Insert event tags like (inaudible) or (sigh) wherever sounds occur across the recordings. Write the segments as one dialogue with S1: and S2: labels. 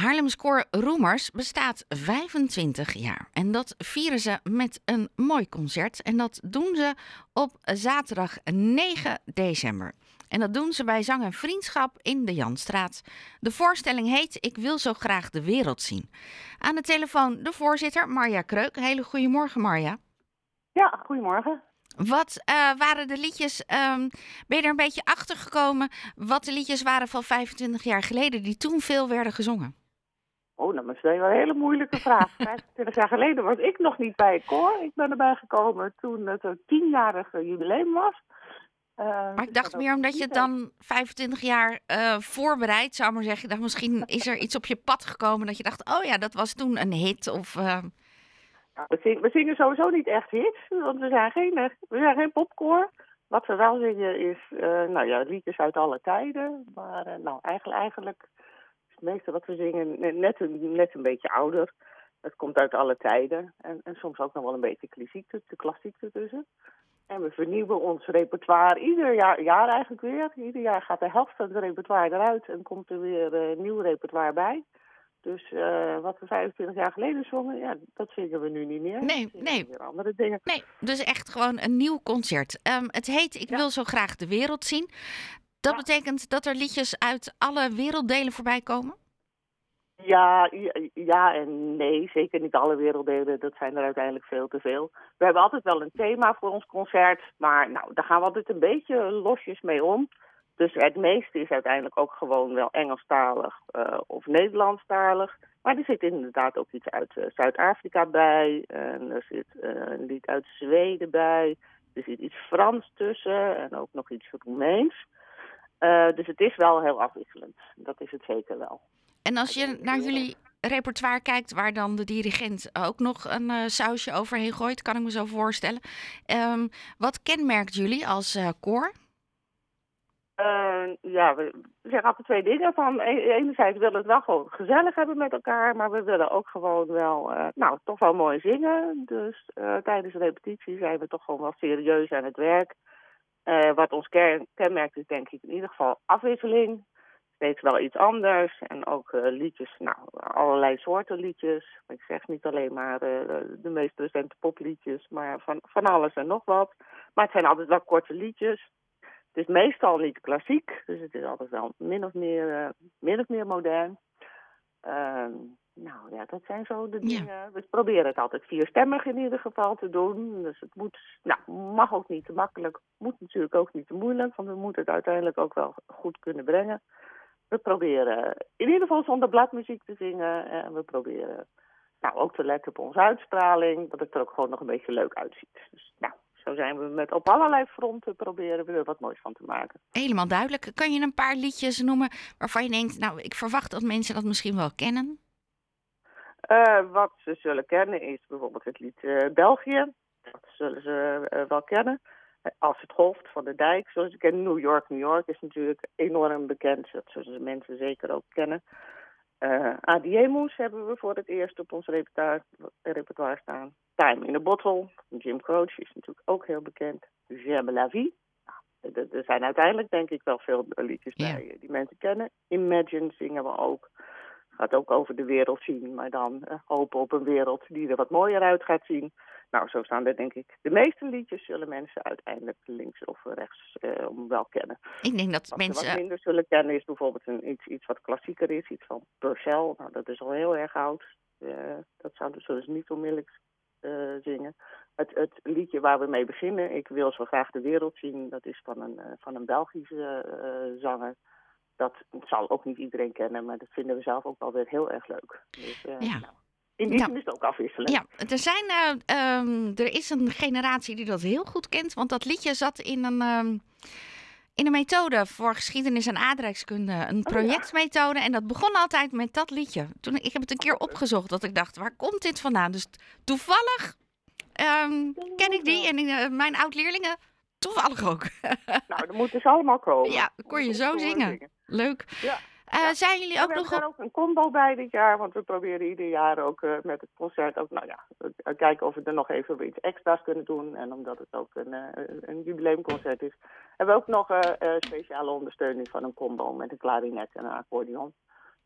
S1: Haarlemskoor Roemers bestaat 25 jaar. En dat vieren ze met een mooi concert. En dat doen ze op zaterdag 9 december. En dat doen ze bij Zang en Vriendschap in de Janstraat. De voorstelling heet Ik wil zo graag de wereld zien. Aan de telefoon de voorzitter Marja Kreuk. Hele goedemorgen Marja.
S2: Ja, goedemorgen.
S1: Wat uh, waren de liedjes? Um, ben je er een beetje achter gekomen wat de liedjes waren van 25 jaar geleden die toen veel werden gezongen?
S2: Oh, nou, dat is wel een hele moeilijke vraag. (laughs) 25 jaar geleden was ik nog niet bij het koor. Ik ben erbij gekomen toen het een tienjarige jubileum was.
S1: Uh, maar ik dacht meer omdat je het dan 25 jaar uh, voorbereidt, zou maar zeggen. Ik dacht, misschien (laughs) is er iets op je pad gekomen dat je dacht, oh ja, dat was toen een hit. Of, uh...
S2: ja, we, zingen, we, zingen, sowieso niet echt hits, want we zijn geen, we zijn geen popkoor. Wat we wel zingen is, nou ja, liedjes uit alle tijden. Maar nou, eigenlijk, eigenlijk meeste wat we zingen net een, net een beetje ouder. Het komt uit alle tijden. En, en soms ook nog wel een beetje klassiek, de klassiek ertussen. En we vernieuwen ons repertoire ieder jaar, jaar eigenlijk weer. Ieder jaar gaat de helft van het repertoire eruit en komt er weer uh, nieuw repertoire bij. Dus uh, wat we 25 jaar geleden zongen, ja, dat zingen we nu niet meer.
S1: Nee, nee.
S2: Weer andere dingen.
S1: Nee, dus echt gewoon een nieuw concert. Um, het heet Ik ja. wil zo graag de wereld zien. Dat ja. betekent dat er liedjes uit alle werelddelen voorbij komen?
S2: Ja, ja en nee. Zeker niet alle werelddelen. Dat zijn er uiteindelijk veel te veel. We hebben altijd wel een thema voor ons concert. Maar nou, daar gaan we altijd een beetje losjes mee om. Dus het meeste is uiteindelijk ook gewoon wel Engelstalig uh, of Nederlandstalig. Maar er zit inderdaad ook iets uit uh, Zuid-Afrika bij. En er zit uh, een lied uit Zweden bij. Er zit iets Frans tussen en ook nog iets Roemeens. Dus het is wel heel afwisselend. Dat is het zeker wel.
S1: En als je naar jullie repertoire kijkt, waar dan de dirigent ook nog een uh, sausje overheen gooit, kan ik me zo voorstellen. Um, wat kenmerkt jullie als uh, koor?
S2: Uh, ja, we zeggen altijd twee dingen. Van enerzijds willen we het wel gewoon gezellig hebben met elkaar, maar we willen ook gewoon wel, nou, toch wel mooi zingen. Dus tijdens de repetitie zijn we toch gewoon wel serieus aan het werk. Wat ons kenmerkt is denk ik in ieder geval afwisseling steeds wel iets anders. En ook uh, liedjes, nou, allerlei soorten liedjes. Ik zeg niet alleen maar uh, de meest recente popliedjes, maar van, van alles en nog wat. Maar het zijn altijd wel korte liedjes. Het is meestal niet klassiek, dus het is altijd wel min of meer, min of meer modern. Nou ja, dat zijn zo de dingen. Ja. We proberen het altijd vierstemmig in ieder geval te doen. Dus het moet, nou, mag ook niet te makkelijk, moet natuurlijk ook niet te moeilijk, want we moeten het uiteindelijk ook wel goed kunnen brengen we proberen in ieder geval zonder bladmuziek te zingen. En we proberen nou, ook te letten op onze uitstraling. Dat het er ook gewoon nog een beetje leuk uitziet. Dus nou, zo zijn we met op allerlei fronten proberen we er wat moois van te maken.
S1: Helemaal duidelijk. Kan je een paar liedjes noemen waarvan je denkt, nou, ik verwacht dat mensen dat misschien wel kennen?
S2: Uh, wat ze zullen kennen is bijvoorbeeld het lied uh, België. Dat zullen ze uh, wel kennen als het hoofd van de dijk, zoals ik ken. New York, New York is natuurlijk enorm bekend. Dat zullen mensen zeker ook kennen. Uh, Adiemus hebben we voor het eerst op ons repertoire, repertoire staan. Time in a Bottle, Jim Croce is natuurlijk ook heel bekend. J'aime la vie. Nou, er zijn uiteindelijk denk ik wel veel liedjes yeah. bij die mensen kennen. Imagine zingen we ook. Gaat ook over de wereld zien, maar dan uh, hopen op een wereld die er wat mooier uit gaat zien. Nou, zo staan er denk ik. De meeste liedjes zullen mensen uiteindelijk links of rechts uh, wel kennen.
S1: Ik denk dat
S2: wat
S1: mensen.
S2: Wat minder zullen kennen is bijvoorbeeld een, iets, iets wat klassieker is, iets van Purcell. Nou, dat is al heel erg oud. Uh, dat zouden, zullen ze niet onmiddellijk uh, zingen. Het, het, liedje waar we mee beginnen, Ik wil zo graag de wereld zien, dat is van een, van een Belgische zanger dat zal ook niet iedereen kennen, maar dat vinden we zelf ook wel weer heel erg leuk. Dus, uh,
S1: ja.
S2: Nou, in die zin is het ook afwisselen.
S1: Ja, er, zijn, uh, um, er is een generatie die dat heel goed kent, want dat liedje zat in een, um, in een methode voor geschiedenis en aardrijkskunde, een projectmethode. Oh, ja. En dat begon altijd met dat liedje. Toen, ik heb het een keer opgezocht, dat ik dacht, waar komt dit vandaan? Dus toevallig um, ken ik die en uh, mijn oud-leerlingen toevallig ook.
S2: nou, dan moeten ze allemaal komen.
S1: Ja, kon je zo zingen. Leuk.
S2: Ja.
S1: Uh. Zijn jullie ook
S2: we
S1: nog
S2: hebben ook een combo bij dit jaar, want we proberen ieder jaar ook uh, met het concert ook, nou ja, uh, kijken of we er nog even iets extra's kunnen doen. En omdat het ook een, een jubileumconcert is, hebben we ook nog speciale ondersteuning van een combo met een klarinet en een accordeon.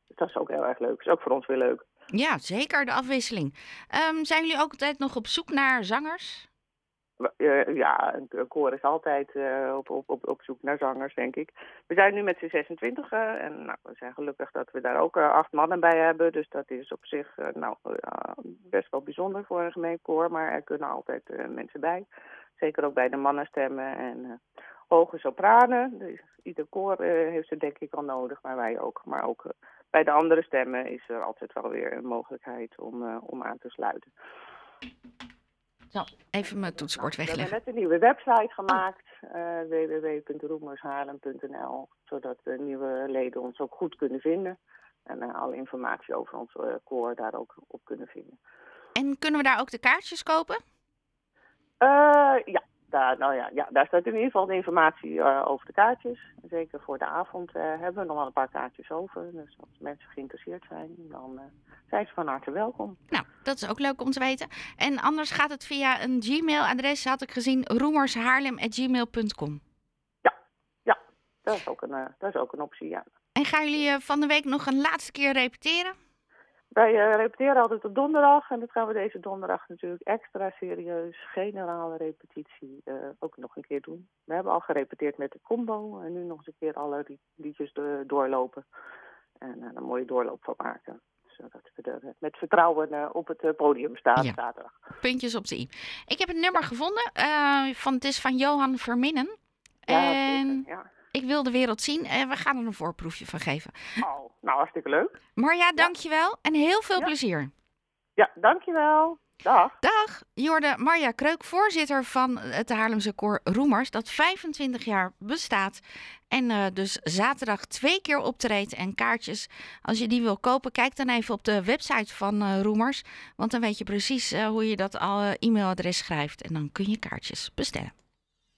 S2: Dus dat is ook heel erg leuk. is ook voor ons weer leuk.
S1: Ja, zeker de afwisseling. Ehm, zijn jullie ook altijd nog op zoek naar zangers?
S2: Uh, ja, een koor is altijd uh, op, op, op, op zoek naar zangers, denk ik. We zijn nu met z'n 26 uh, en nou, we zijn gelukkig dat we daar ook acht mannen bij hebben. Dus dat is op zich nou, best wel bijzonder voor een gemeentekoor. Maar er kunnen altijd mensen bij. Zeker ook bij de mannenstemmen en hoge sopranen. Dus ieder koor heeft ze denk ik al nodig, maar wij ook. Maar ook bij de andere stemmen is er altijd wel weer een mogelijkheid om, om aan te sluiten.
S1: Zo, even mijn toetsenbord wegleggen.
S2: We hebben net een nieuwe website gemaakt, uh, www.roemershaarlem.nl, zodat de nieuwe leden ons ook goed kunnen vinden. En uh, alle informatie over ons uh, koor daar ook op kunnen vinden.
S1: En kunnen we daar ook de kaartjes kopen?
S2: ja, daar, nou ja, ja, daar staat in ieder geval de informatie over de kaartjes. Zeker voor de avond hebben we nog wel een paar kaartjes over. Dus als mensen geïnteresseerd zijn, dan zijn ze van harte welkom.
S1: Nou, dat is ook leuk om te weten. En anders gaat het via een Gmail-adres, had ik gezien, roemershaarlem.gmail.com.
S2: Ja, ja dat, is ook een, dat is ook een optie, ja.
S1: En gaan jullie van de week nog een laatste keer repeteren?
S2: Wij uh, repeteren altijd op donderdag en dat gaan we deze donderdag natuurlijk extra serieus, generale repetitie, ook nog een keer doen. We hebben al gerepeteerd met de combo en nu nog eens een keer alle liedjes doorlopen en er een mooie doorloop van maken zodat we er met vertrouwen uh, op het uh, podium staan
S1: ja.
S2: zaterdag.
S1: Puntjes op de i. Ik heb een nummer gevonden. Uh, van, het is van Johan Verminnen.
S2: Ja,
S1: en
S2: ja.
S1: Ik wil de wereld zien. En we gaan er een voorproefje van geven.
S2: Oh, nou, hartstikke leuk.
S1: Marja, dankjewel. En heel veel
S2: Ja.
S1: plezier.
S2: Ja, dankjewel. Dag.
S1: Dag, Jorde Marja Kreuk, voorzitter van het Haarlemse koor Roemers, dat 25 jaar bestaat. En eh, dus zaterdag twee keer optreedt en kaartjes. Als je die wil kopen, kijk dan even op de website van eh, Roemers. Want dan weet je precies eh, hoe je dat al e-mailadres schrijft. En dan kun je kaartjes bestellen.